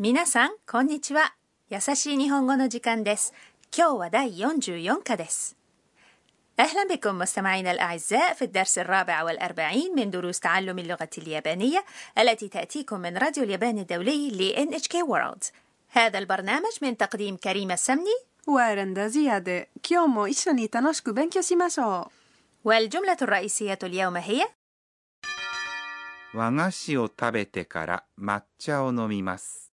皆さん、こんにちは。優しい日本語の時間です。今日は第44課です。أهلا بكم مستمعينا الأعزاء في الدرس الرابع والأربعين من دروس تعلم اللغة اليابانية التي تأتيكم من راديو اليابان الدولي ل NHK World هذا البرنامج من تقديم كريم السمني ワーレンダジアで今日も一緒に楽しく勉強しましょ والجملة الرئيسية اليوم هي 和菓子を食べてから抹茶を飲みます。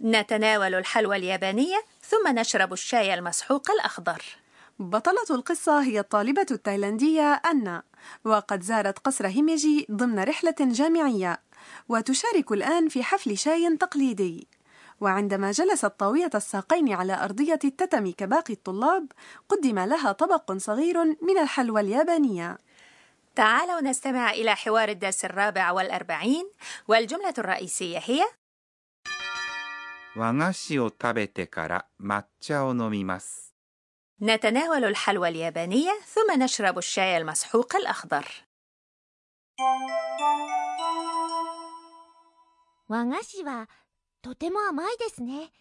نتناول الحلوى اليابانية ثم نشرب الشاي المسحوق الأخضر. う بطلة القصة هي الطالبة التايلاندية أنا وقد زارت قصر هيميجي ضمن رحلة جامعية وتشارك الآن في حفل شاي تقليدي. وعندما جلست طاوية الساقين على أرضية التتمي كباقي الطلاب قدم لها طبق صغير من الحلوى اليابانية. تعالوا نستمع إلى حوار الدرس الرابع والأربعين والجملة الرئيسية هي 和菓子を食べてから抹茶を飲みます。 نتناول الحلوى اليابانية ثم نشرب الشاي المسحوق الأخضر 和菓子はとても甘いですね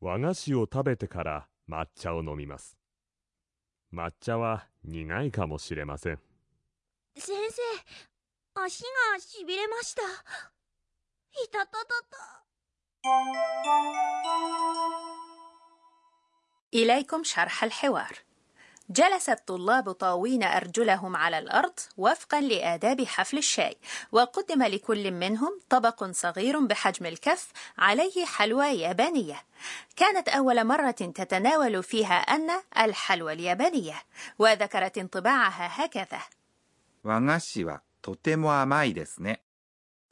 和菓子を食べてから抹茶を飲みます抹茶は苦いかもしれません先生足がしびれましたいたたたた إليكم شرح الحوار. جلس الطلاب طاوين أرجلهم على الأرض وفقا لآداب حفل الشاي وقدم لكل منهم طبق صغير بحجم الكف عليه حلوى يابانية. كانت أول مرة تتناول فيها أن الحلوى اليابانية وذكرت انطباعها هكذا.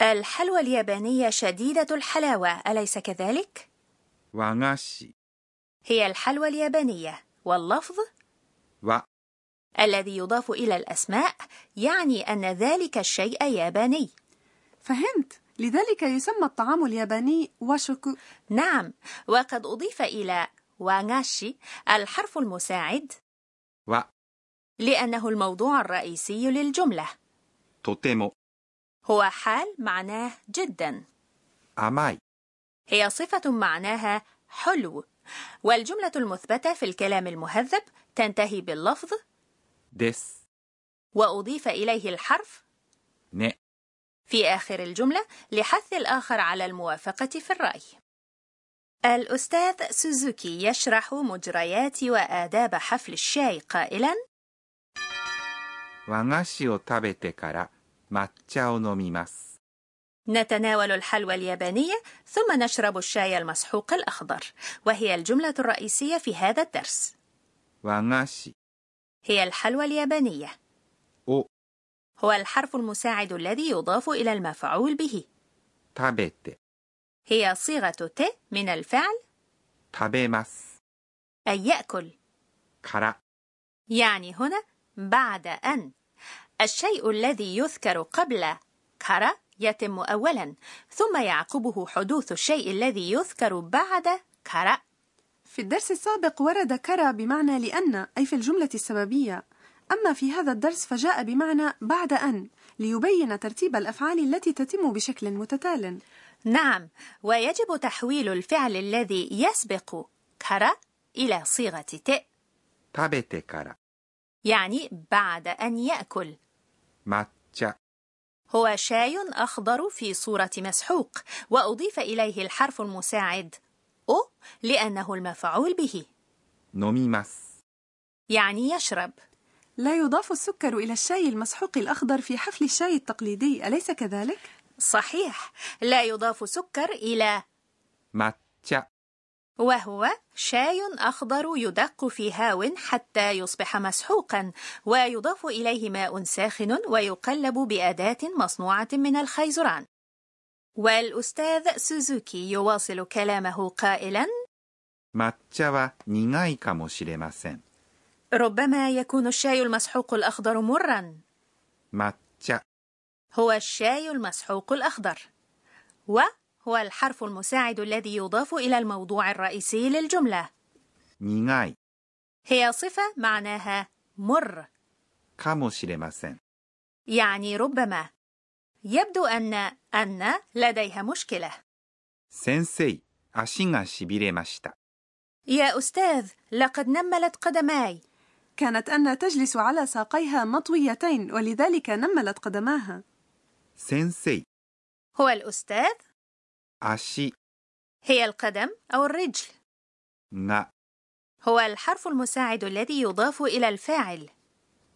الحلوى اليابانية شديدة الحلاوة أليس كذلك؟ وغاشي هي الحلوى اليابانية واللفظ؟ و. الذي يضاف إلى الأسماء يعني أن ذلك الشيء ياباني. فهمت. لذلك يسمى الطعام الياباني واشوكو. نعم. وقد أضيف إلى وغاشي الحرف المساعد. و. لأنه الموضوع الرئيسي للجملة. توتيمو. هو حال معناه جدا 甘い هي صفة معناها حلو والجملة المثبتة في الكلام المهذب تنتهي باللفظ です。 وأضيف إليه الحرف ね。 في آخر الجملة لحث الآخر على الموافقة في الرأي. الأستاذ سوزوكي يشرح مجريات وآداب حفل الشاي قائلا: 和菓子を食べてから 抹茶を飲みます。 نتناول الحلوى اليابانية ثم نشرب الشاي المسحوق الأخضر، وهي الجملة الرئيسية في هذا الدرس. 和菓子 هي الحلوى اليابانية، を هو الحرف المساعد الذي يضاف إلى المفعول به. 食べて هي صيغة ت من الفعل 食べます。 أي يأكل. から يعني هنا بعد أن الشيء الذي يذكر قبل كرا يتم أولا ثم يعقبه حدوث الشيء الذي يذكر بعد كرا في الدرس السابق ورد كرا بمعنى لأن أي في الجملة السببية. أما في هذا الدرس فجاء بمعنى بعد أن ليبين ترتيب الأفعال التي تتم بشكل متتال. نعم ويجب تحويل الفعل الذي يسبق كرا إلى صيغة ت. يعني بعد أن يأكل. ماتشا. هو شاي أخضر في صورة مسحوق وأضيف إليه الحرف المساعد أو لأنه المفعول به. 飲みます. يعني يشرب. لا يضاف السكر إلى الشاي المسحوق الأخضر في حفل الشاي التقليدي أليس كذلك؟ صحيح. لا يضاف سكر إلى 抹茶. وهو شاي أخضر يدق في هاون حتى يصبح مسحوقا ويضاف إليه ماء ساخن ويقلب بأداة مصنوعة من الخيزران. والأستاذ سوزوكي يواصل كلامه قائلا ربما يكون الشاي المسحوق الأخضر مرا هو الشاي المسحوق الأخضر. و وهو الحرف المساعد الذي يضاف إلى الموضوع الرئيسي للجملة 苦い هي صفة معناها مر かもしれません。 يعني ربما يبدو أن أن لديها مشكلة 先生、足がしびれました。 يا أستاذ لقد نملت قدماي كانت أن تجلس على ساقيها مطويتين ولذلك نملت قدماها 先生、 هو الأستاذ 足 هي القدم أو الرجل が هو الحرف المساعد الذي يضاف إلى الفاعل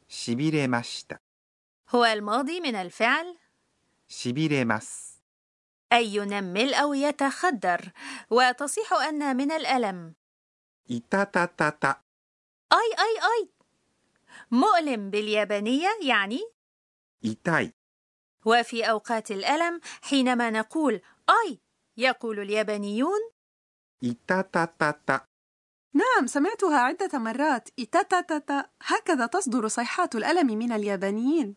しびれました。 هو الماضي من الفعل しびれます。 أي ينمل أو يتخدر وتصيح أن من الألم いたたたた。 أي أي أي مؤلم باليابانية يعني 痛い。 وفي أوقات الألم حينما نقول أي يقول اليابانيون. いたたたた. نعم سمعتها عدة مرات. いたたたた. هكذا تصدر صيحات الألم من اليابانيين.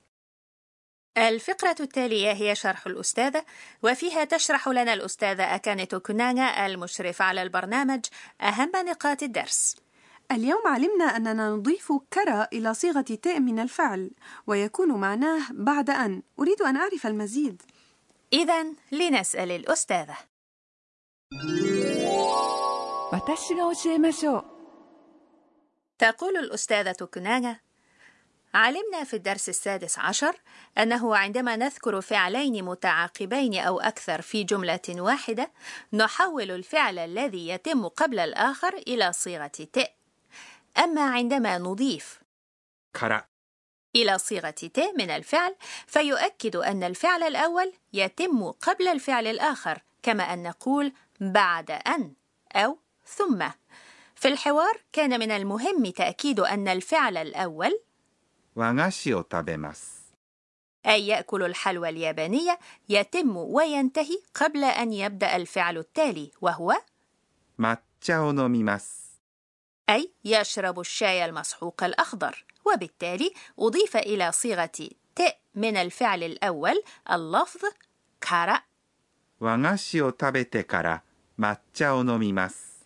الفقرة التالية هي شرح الأستاذة وفيها تشرح لنا الأستاذة أكانيتو كونانا المشرف على البرنامج أهم نقاط الدرس. اليوم علمنا أننا نضيف كرا إلى صيغة تاء من الفعل ويكون معناه بعد أن. أريد أن أعرف المزيد. إذا لنسأل الأستاذة. تقول الأستاذة كنانا: علمنا في الدرس السادس عشر أنه عندما نذكر فعلين متعاقبين أو أكثر في جملة واحدة، نحول الفعل الذي يتم قبل الآخر إلى صيغة ت. أما عندما نضيف إلى صيغة ت من الفعل فيؤكد أن الفعل الأول يتم قبل الفعل الآخر كما أن نقول بعد أن أو ثم. في الحوار كان من المهم تأكيد أن الفعل الأول أي يأكل الحلوى اليابانية يتم وينتهي قبل أن يبدأ الفعل التالي وهو ماتشا أي يشرب الشاي المسحوق الأخضر وبالتالي أضيف إلى صيغة ت من الفعل الأول اللفظ كارا 和菓子を食べてから抹茶を飲みます。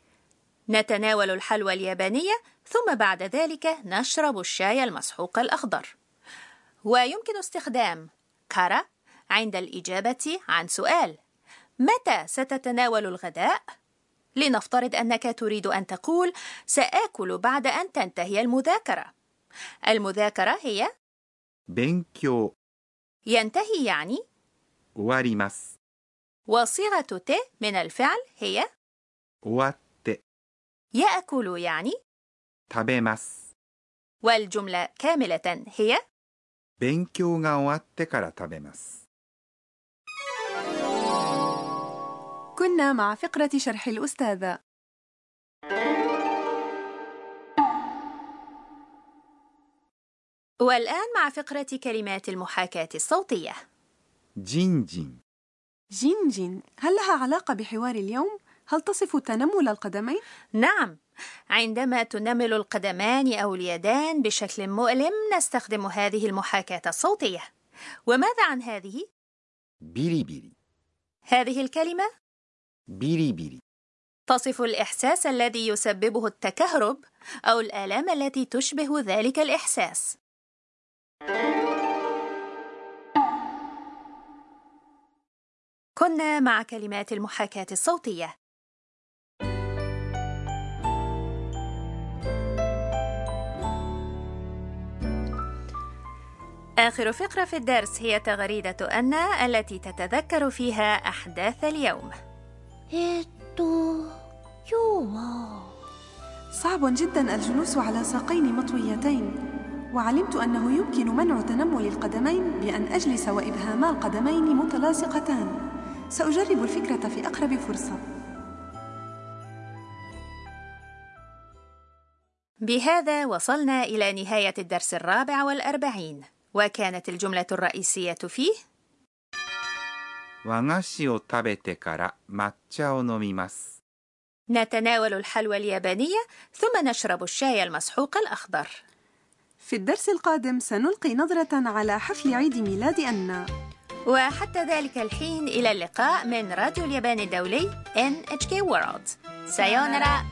نتناول الحلوى اليابانية ثم بعد ذلك نشرب الشاي المسحوق الأخضر ويمكن استخدام كارا عند الإجابة عن سؤال متى ستتناول الغداء؟ لنفترض أنك تريد أن تقول سآكل بعد أن تنتهي المذاكرة المذاكرة هي 勉強 ينتهي يعني 終わります。 وصيغة ت من الفعل هي 終わって、 يأكل يعني 食べます。 والجملة كاملة هي 勉強が終わってから食べます。 مع فقرة شرح الأستاذة والآن مع فقرة كلمات المحاكاة الصوتية じんじん じんじん هل لها علاقة بحوار اليوم؟ هل تصف تنمل القدمين؟ نعم عندما تنمل القدمان أو اليدان بشكل مؤلم نستخدم هذه المحاكاة الصوتية وماذا عن هذه؟ びりびり هذه الكلمة びりびり. تصف الإحساس الذي يسببه التكهرب أو الآلام التي تشبه ذلك الإحساس. كنا مع كلمات المحاكاة الصوتية. آخر فقرة في الدرس هي تغريدة أنا التي تتذكر فيها أحداث اليوم. えーっと今日は صعب جدا الجلوس على ساقين مطويتين وعلمت أنه يمكن منع تنمل القدمين بأن أجلس وإبهاما القدمين متلاصقتان سأجرب الفكرة في أقرب فرصة بهذا وصلنا إلى نهاية الدرس الرابع والأربعين وكانت الجملة الرئيسية فيه 和菓子を食べてから抹茶を飲みます。 نتناول الحلوى اليابانية ثم نشرب الشاي المسحوق الأخضر في الدرس القادم سنلقي نظرة على حفل عيد ميلاد أن وحتى ذلك الحين إلى اللقاء من راديو اليابان الدولي NHK World سايونارا